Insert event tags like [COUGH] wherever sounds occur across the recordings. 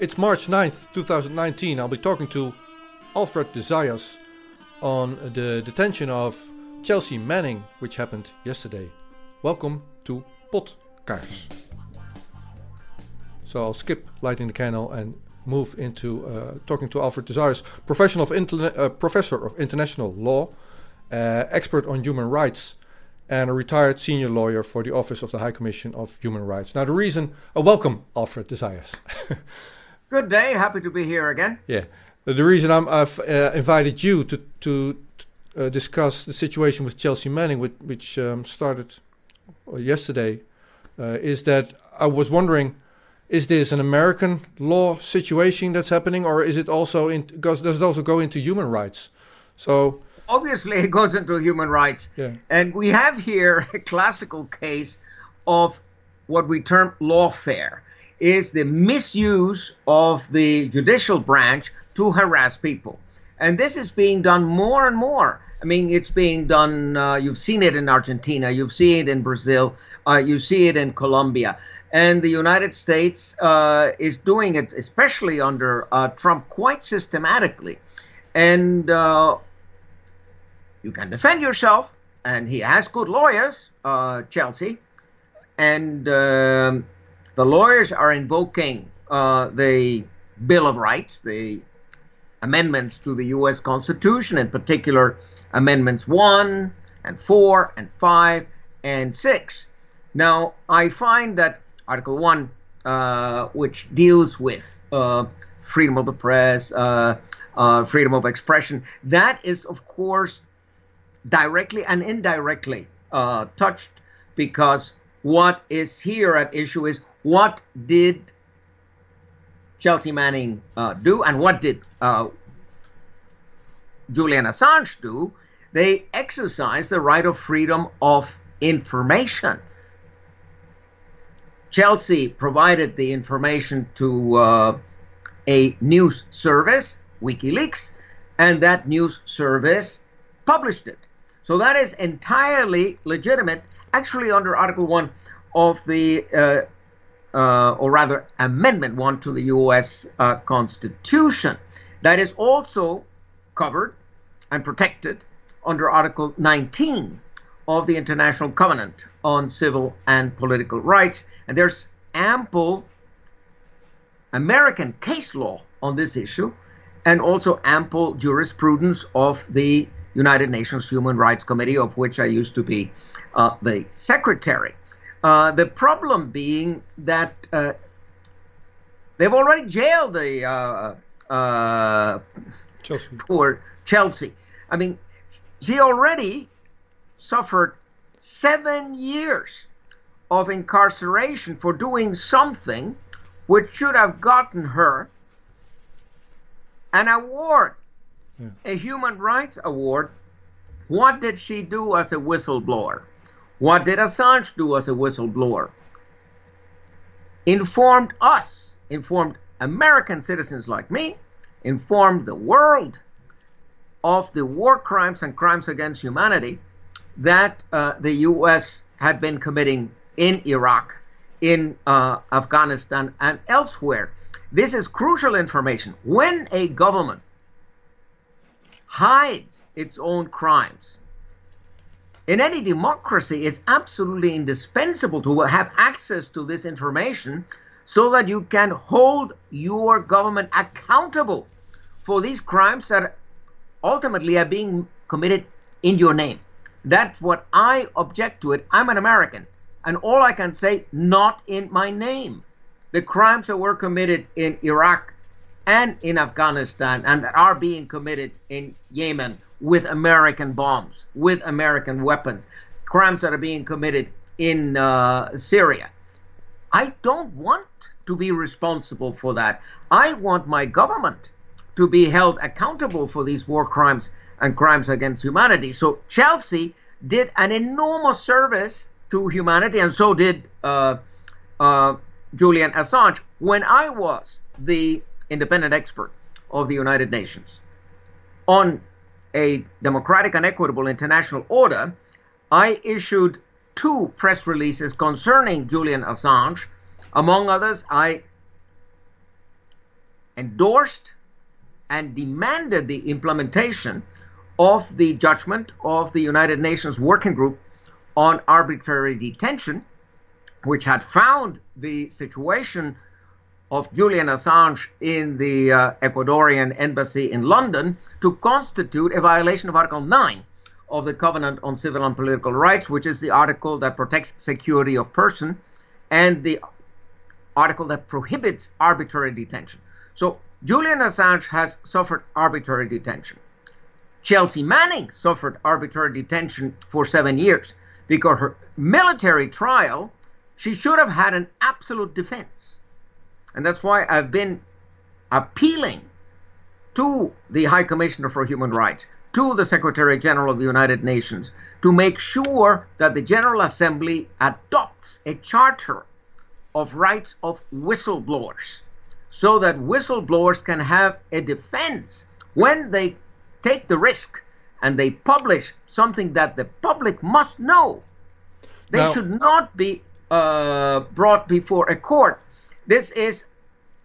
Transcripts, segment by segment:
It's March 9th, 2019. I'll be talking to Alfred de Zayas on the detention of Chelsea Manning, which happened yesterday. Welcome to Podkaars. So I'll skip lighting the candle and move into uh, talking to Alfred de Zayas, professional of interna- uh, professor of international law, uh, expert on human rights, and a retired senior lawyer for the Office of the High Commission of Human Rights. Now, the reason, uh, welcome, Alfred de Zayas. [LAUGHS] Good day. Happy to be here again. Yeah. The reason i have uh, invited you to to uh, discuss the situation with Chelsea Manning, which, which um, started uh, yesterday, uh, is that I was wondering, is this an American law situation that's happening, or is it also in, goes, does it also go into human rights? So obviously it goes into human rights, yeah. and we have here a classical case of what we term lawfare is the misuse of the judicial branch to harass people. And this is being done more and more. I mean, it's being done, uh, you've seen it in Argentina, you've seen it in Brazil, uh, you see it in Colombia. And the United States uh, is doing it, especially under uh, Trump, quite systematically. And uh, you can defend yourself, and he has good lawyers, uh, Chelsea. And um, the lawyers are invoking uh, the Bill of Rights, the amendments to the U.S. Constitution, in particular Amendments 1 and 4 and 5 and 6. Now, I find that Article 1, uh, which deals with uh, freedom of the press, uh, uh freedom of expression, that is, of course, directly and indirectly uh, touched because what is here at issue is what did Chelsea Manning uh, do and what did uh, Julian Assange do? They exercised the right of freedom of information. Chelsea provided the information to uh, a news service, WikiLeaks, and that news service published it. So that is entirely legitimate, actually, under Article 1 of the uh, or rather Amendment 1 to the U.S. Uh, Constitution. That is also covered and protected under Article 19 of the International Covenant on Civil and Political Rights. And there's ample American case law on this issue and also ample jurisprudence of the United Nations Human Rights Committee, of which I used to be uh, the secretary. Uh, the problem being that uh, they've already jailed the uh, uh, Chelsea. poor Chelsea. I mean, she already suffered seven years of incarceration for doing something which should have gotten her an award, yeah. a human rights award. What did she do as a whistleblower? What did Assange do as a whistleblower? Informed us, informed American citizens like me, informed the world of the war crimes and crimes against humanity that uh, the U.S. had been committing in Iraq, in uh, Afghanistan, and elsewhere. This is crucial information. When a government hides its own crimes, in any democracy, it's absolutely indispensable to have access to this information so that you can hold your government accountable for these crimes that ultimately are being committed in your name. That's what I object to it. I'm an American, and all I can say, not in my name. The crimes that were committed in Iraq and in Afghanistan and that are being committed in Yemen with American bombs, with American weapons, crimes that are being committed in uh, Syria. I don't want to be responsible for that. I want my government to be held accountable for these war crimes and crimes against humanity. So Chelsea did an enormous service to humanity, and so did uh, uh, Julian Assange when I was the independent expert of the United Nations on a democratic and equitable international order, I issued two press releases concerning Julian Assange. Among others, I endorsed and demanded the implementation of the judgment of the United Nations Working Group on Arbitrary Detention, which had found the situation of Julian Assange in the uh, Ecuadorian embassy in London to constitute a violation of Article 9 of the Covenant on Civil and Political Rights, which is the article that protects security of person and the article that prohibits arbitrary detention. So Julian Assange has suffered arbitrary detention. Chelsea Manning suffered arbitrary detention for seven years because her military trial, she should have had an absolute defense. And that's why I've been appealing to the High Commissioner for Human Rights, to the Secretary General of the United Nations, to make sure that the General Assembly adopts a charter of rights of whistleblowers so that whistleblowers can have a defense when they take the risk and they publish something that the public must know. They now, should not be uh, brought before a court. This is,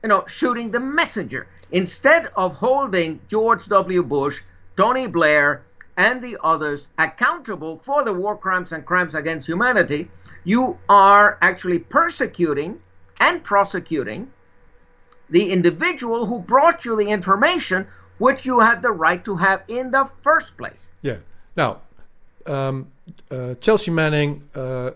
you know, shooting the messenger. Instead of holding George W. Bush, Tony Blair, and the others accountable for the war crimes and crimes against humanity, you are actually persecuting and prosecuting the individual who brought you the information which you had the right to have in the first place. Yeah. Now, um, uh, Chelsea Manning uh,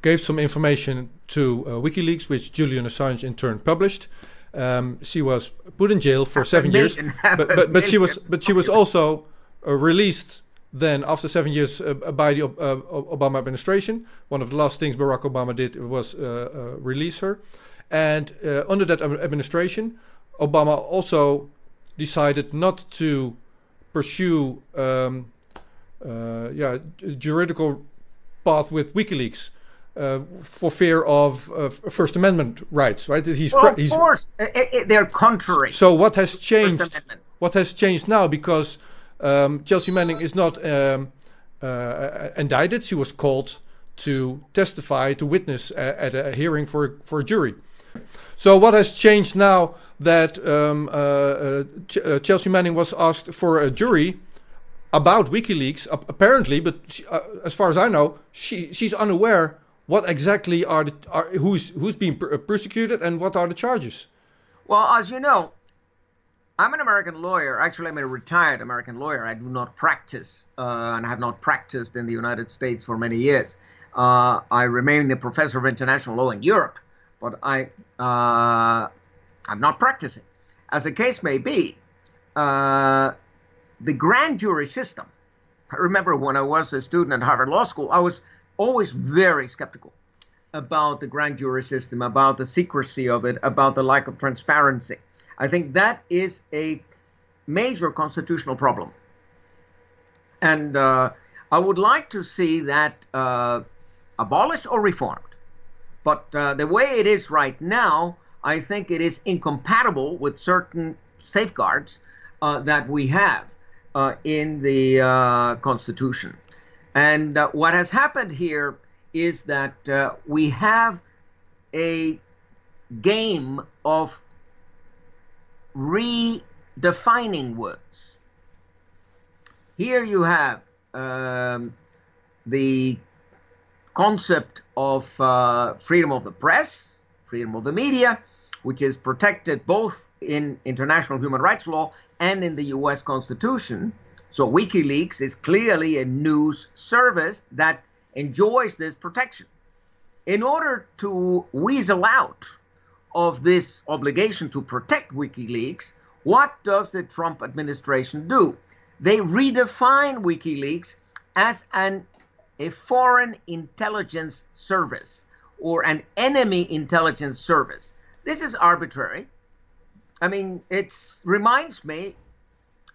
gave some information to uh, WikiLeaks, which Julian Assange in turn published. Um, she was put in jail for seven years, but, but, but she was but she was also uh, released then after seven years uh, by the uh, Obama administration. One of the last things Barack Obama did was release her. And uh, under that administration, Obama also decided not to pursue um, uh, yeah, juridical path with WikiLeaks uh, for fear of uh, First Amendment rights, right? He's, well, of course, they're contrary. So what has changed? What has changed now? Because um, Chelsea Manning is not um, uh, indicted; she was called to testify, to witness at a hearing for for a jury. So what has changed now that um, uh, uh, Ch uh, Chelsea Manning was asked for a jury about WikiLeaks, apparently, but she, uh, as far as I know, she she's unaware what exactly are the are, who's who's being per persecuted and what are the charges. Well, as you know, I'm an American lawyer. Actually, I'm a retired American lawyer. I do not practice uh, and have not practiced in the United States for many years. Uh, I remain a professor of international law in Europe but I uh, I'm not practicing. As the case may be, uh, the grand jury system. I remember when I was a student at Harvard Law School, I was always very skeptical about the grand jury system, about the secrecy of it, about the lack of transparency. I think that is a major constitutional problem. And uh, I would like to see that uh, abolished or reformed. But uh, the way it is right now, I think it is incompatible with certain safeguards uh, that we have uh, in the uh, Constitution. And uh, what has happened here is that uh, we have a game of redefining words. Here you have um, the concept of uh, freedom of the press, freedom of the media, which is protected both in international human rights law and in the US Constitution. So WikiLeaks is clearly a news service that enjoys this protection. In order to weasel out of this obligation to protect WikiLeaks, what does the Trump administration do? They redefine WikiLeaks as an a foreign intelligence service or an enemy intelligence service. This is arbitrary. I mean, it reminds me,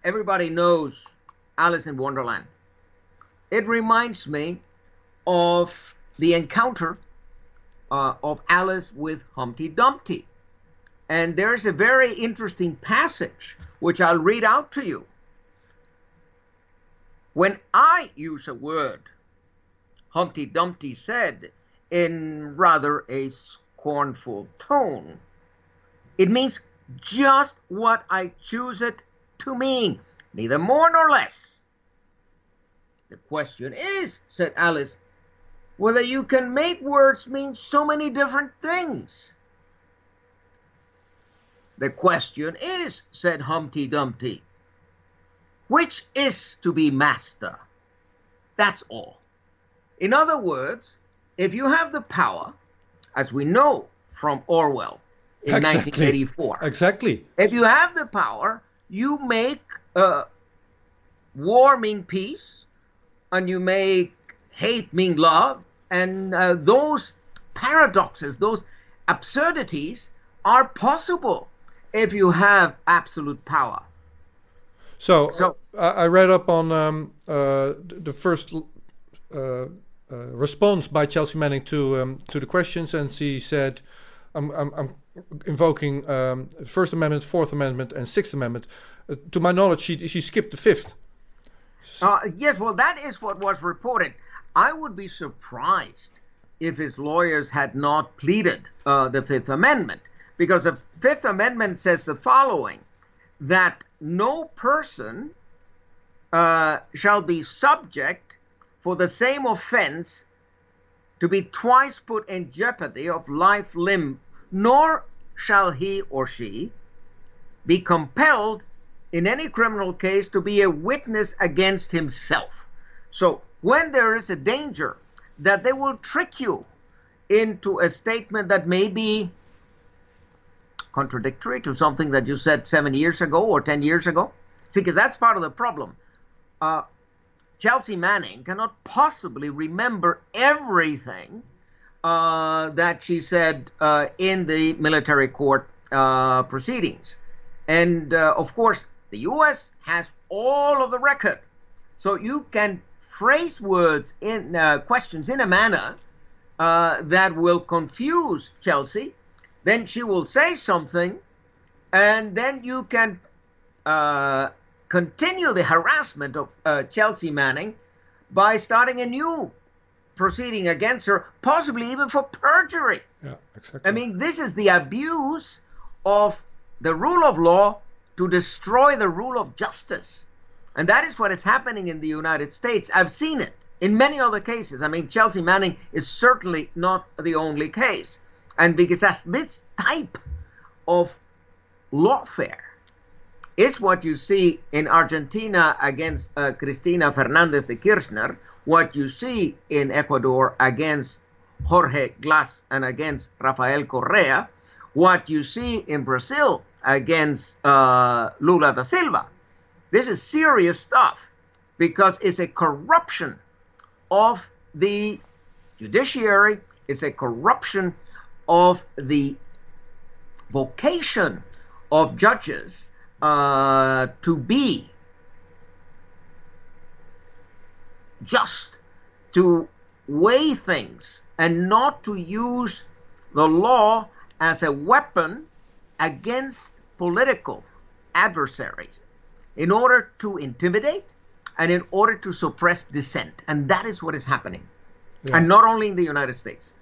everybody knows Alice in Wonderland. It reminds me of the encounter uh, of Alice with Humpty Dumpty. And there's a very interesting passage which I'll read out to you. When I use a word Humpty Dumpty said in rather a scornful tone. It means just what I choose it to mean, neither more nor less. The question is, said Alice, whether you can make words mean so many different things. The question is, said Humpty Dumpty, which is to be master? That's all. In other words, if you have the power, as we know from Orwell in exactly. 1984, exactly. If you have the power, you make uh, war mean peace, and you make hate mean love, and uh, those paradoxes, those absurdities are possible if you have absolute power. So, so I read up on um, uh, the first uh, uh, response by Chelsea Manning to um, to the questions, and she said, "I'm, I'm, I'm invoking um, First Amendment, Fourth Amendment, and Sixth Amendment." Uh, to my knowledge, she she skipped the Fifth. Uh, yes, well, that is what was reported. I would be surprised if his lawyers had not pleaded uh, the Fifth Amendment, because the Fifth Amendment says the following that no person uh, shall be subject for the same offense to be twice put in jeopardy of life, limb, nor shall he or she be compelled in any criminal case to be a witness against himself. So when there is a danger that they will trick you into a statement that may be contradictory to something that you said seven years ago or ten years ago, see, because that's part of the problem. Uh, Chelsea Manning cannot possibly remember everything uh, that she said uh, in the military court uh, proceedings. And uh, of course, the US has all of the record. So you can phrase words in uh, questions in a manner uh, that will confuse Chelsea. Then she will say something, and then you can uh, continue the harassment of uh, Chelsea Manning by starting a new proceeding against her, possibly even for perjury. Yeah, exactly. I mean, this is the abuse of the rule of law to destroy the rule of justice. And that is what is happening in the United States. I've seen it in many other cases. I mean, Chelsea Manning is certainly not the only case. And because that's this type of lawfare is what you see in Argentina against uh, Cristina Fernandez de Kirchner, what you see in Ecuador against Jorge Glas and against Rafael Correa, what you see in Brazil against uh, Lula da Silva. This is serious stuff because it's a corruption of the judiciary, it's a corruption of the vocation of judges uh, to be just, to weigh things, and not to use the law as a weapon against political adversaries in order to intimidate and in order to suppress dissent. And that is what is happening. Yeah. And not only in the United States.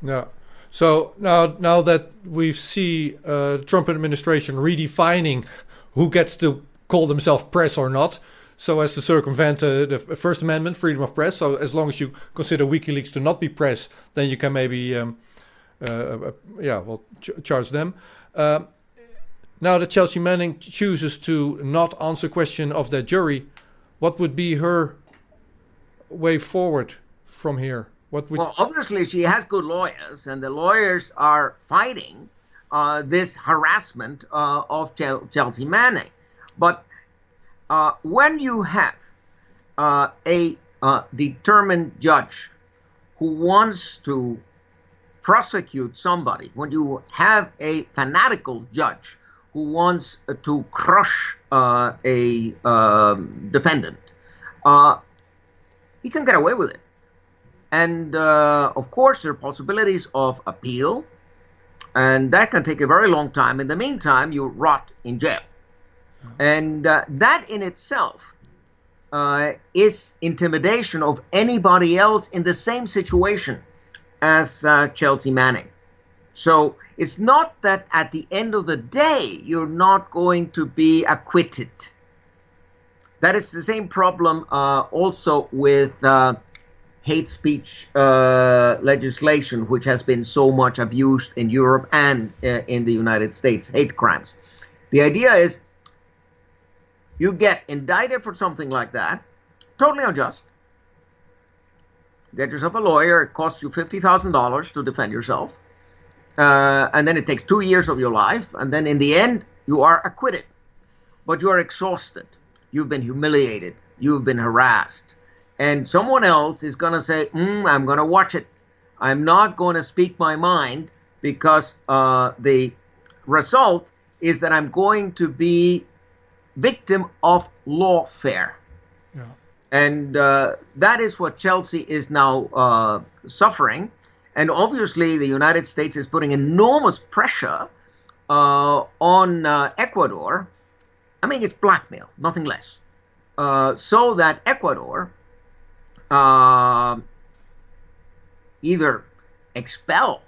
No. So now, now that we see uh, Trump administration redefining who gets to call themselves press or not, so as to circumvent uh, the First Amendment, freedom of press. So as long as you consider WikiLeaks to not be press, then you can maybe, um, yeah, well, ch charge them. Uh, now that Chelsea Manning chooses to not answer question of that jury, what would be her way forward from here? What would... Well, obviously she has good lawyers, and the lawyers are fighting uh, this harassment uh, of Chelsea Manning. But uh, when you have uh, a uh, determined judge who wants to prosecute somebody, when you have a fanatical judge who wants to crush uh, a um, defendant, uh, he can get away with it. And uh, of course, there are possibilities of appeal, and that can take a very long time. In the meantime, you rot in jail. And uh, that in itself uh, is intimidation of anybody else in the same situation as uh, Chelsea Manning. So it's not that at the end of the day you're not going to be acquitted. That is the same problem uh, also with uh, hate speech uh, legislation, which has been so much abused in Europe and uh, in the United States, hate crimes. The idea is you get indicted for something like that, totally unjust. Get yourself a lawyer, it costs you $50,000 to defend yourself. Uh, and then it takes two years of your life, and then in the end, you are acquitted. But you are exhausted. You've been humiliated. You've been harassed and someone else is going to say, mm, I'm going to watch it. I'm not going to speak my mind because uh, the result is that I'm going to be victim of lawfare. And uh, that is what Chelsea is now uh, suffering. And obviously, the United States is putting enormous pressure uh, on uh, Ecuador. I mean, it's blackmail, nothing less. Uh, so that Ecuador either expel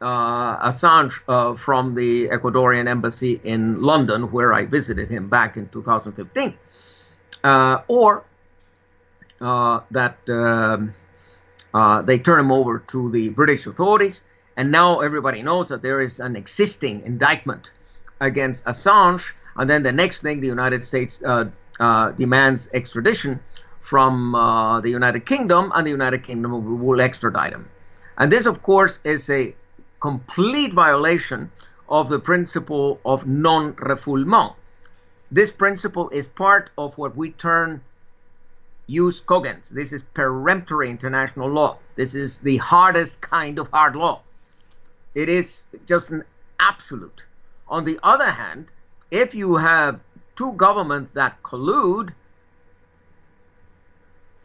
uh, Assange uh, from the Ecuadorian embassy in London, where I visited him back in 2015, uh, or that um, uh, they turn him over to the British authorities. And now everybody knows that there is an existing indictment against Assange. And then the next thing, the United States demands extradition from uh, the United Kingdom, and the United Kingdom will extradite him. And this, of course, is a complete violation of the principle of non refoulement. This principle is part of what we term jus cogens. This is peremptory international law. This is the hardest kind of hard law. It is just an absolute. On the other hand, if you have two governments that collude,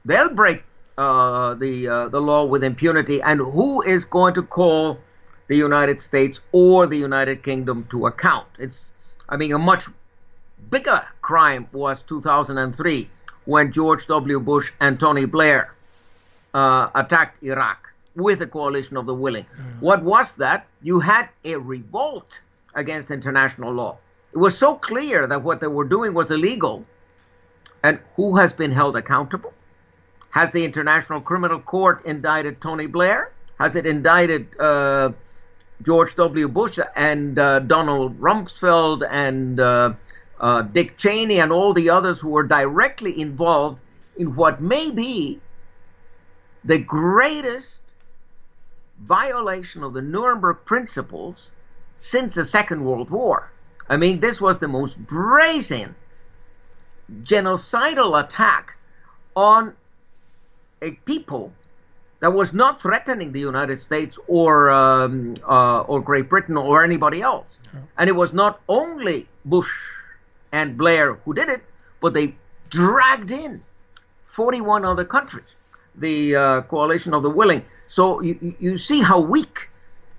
they'll break uh, the uh, the law with impunity. And who is going to call the United States or the United Kingdom to account? It's, I mean, a much bigger crime was 2003 when George W. Bush and Tony Blair uh, attacked Iraq with a coalition of the willing. Mm. What was that? You had a revolt against international law. It was so clear that what they were doing was illegal. And who has been held accountable? Has the International Criminal Court indicted Tony Blair? Has it indicted uh, George W. Bush and uh, Donald Rumsfeld and uh, Dick Cheney and all the others who were directly involved in what may be the greatest violation of the Nuremberg principles since the Second World War. I mean, this was the most brazen genocidal attack on a people that was not threatening the United States or um, uh, or Great Britain or anybody else. And it was not only Bush and Blair who did it, but they dragged in 41 other countries, the uh, coalition of the willing. So you, you see how weak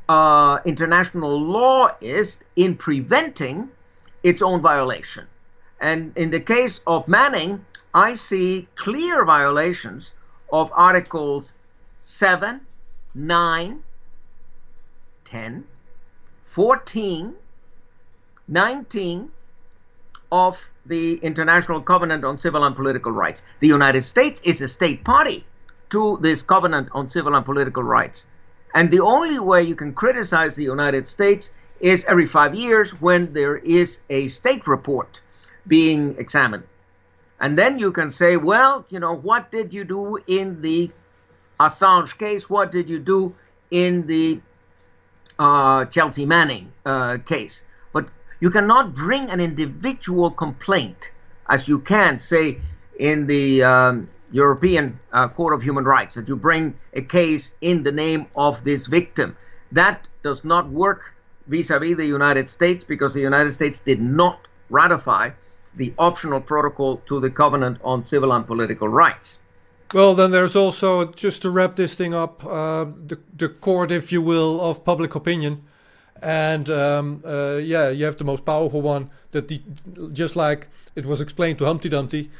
uh, international law is in preventing its own violation. And in the case of Manning, I see clear violations of Articles 7, 9, 10, 14, 19 of the International Covenant on Civil and Political Rights. The United States is a state party to this Covenant on Civil and Political Rights. And the only way you can criticize the United States is every five years when there is a state report being examined. And then you can say, well, you know, what did you do in the Assange case? What did you do in the uh, Chelsea Manning uh, case? You cannot bring an individual complaint, as you can say in the um, European uh, Court of Human Rights, that you bring a case in the name of this victim. That does not work vis a vis the United States because the United States did not ratify the optional protocol to the Covenant on Civil and Political Rights. Well, then there's also, just to wrap this thing up, uh, the, the court, if you will, of public opinion. And um, uh, yeah, you have the most powerful one that, the, just like it was explained to Humpty Dumpty,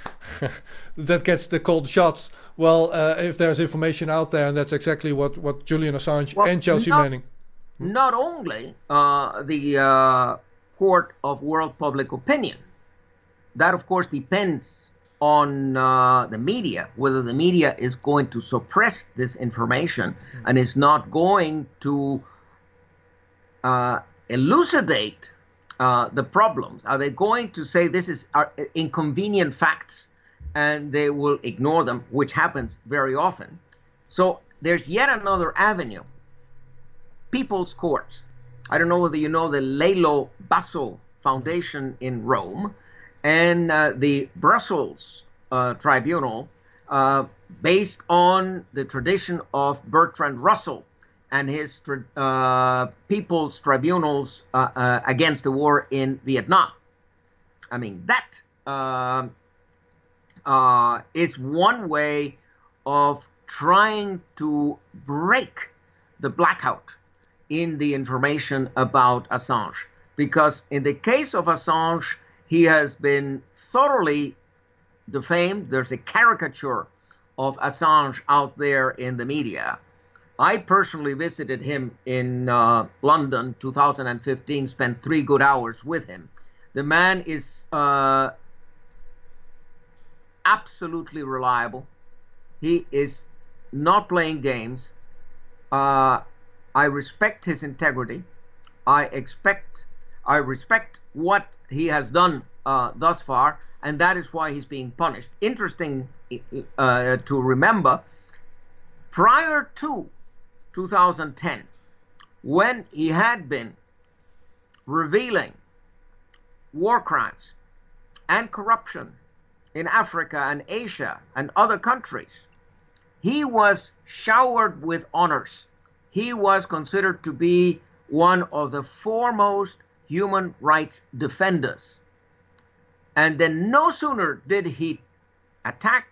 [LAUGHS] that gets the cold shots. Well, uh, if there's information out there, and that's exactly what, what Julian Assange well, and Chelsea not, Manning. not only uh, the uh, court of world public opinion. That, of course, depends on uh, the media, whether the media is going to suppress this information mm-hmm. and is not going to uh, elucidate uh, the problems. Are they going to say this is inconvenient facts and they will ignore them, which happens very often? So there's yet another avenue people's courts. I don't know whether you know the Lelio Basso Foundation in Rome and uh, the Brussels uh, Tribunal, uh, based on the tradition of Bertrand Russell and his uh, people's tribunals uh, uh, against the war in Vietnam. I mean, that is one way of trying to break the blackout in the information about Assange. Because in the case of Assange, he has been thoroughly defamed. There's a caricature of Assange out there in the media. I personally visited him in uh, London 2015, spent three good hours with him. The man is uh, absolutely reliable. He is not playing games. Uh, I respect his integrity. I expect, I respect what he has done uh, thus far, and that is why he's being punished. Interesting uh, to remember, prior to 2010, when he had been revealing war crimes and corruption in Africa and Asia and other countries, he was showered with honors he was considered to be one of the foremost human rights defenders. And then no sooner did he attack,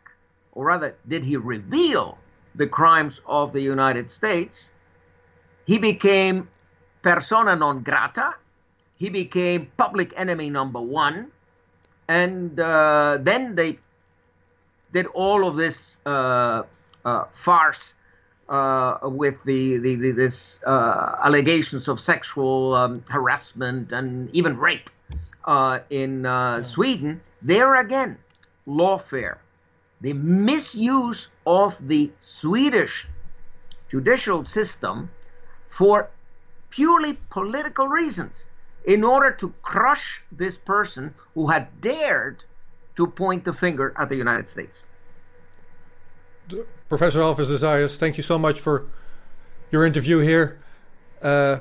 or rather, did he reveal the crimes of the United States, he became persona non grata, he became public enemy number one, and uh, then they did all of this uh, uh, farce uh, with the, the, the this uh, allegations of sexual um, harassment and even rape uh, in uh. Sweden, there again, lawfare, the misuse of the Swedish judicial system for purely political reasons in order to crush this person who had dared to point the finger at the United States. Professor Alves Zayas, thank you so much for your interview here. Uh,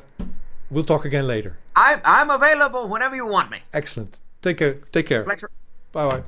we'll talk again later. I, I'm available whenever you want me. Excellent. Take care. Take care. Pleasure. Bye bye.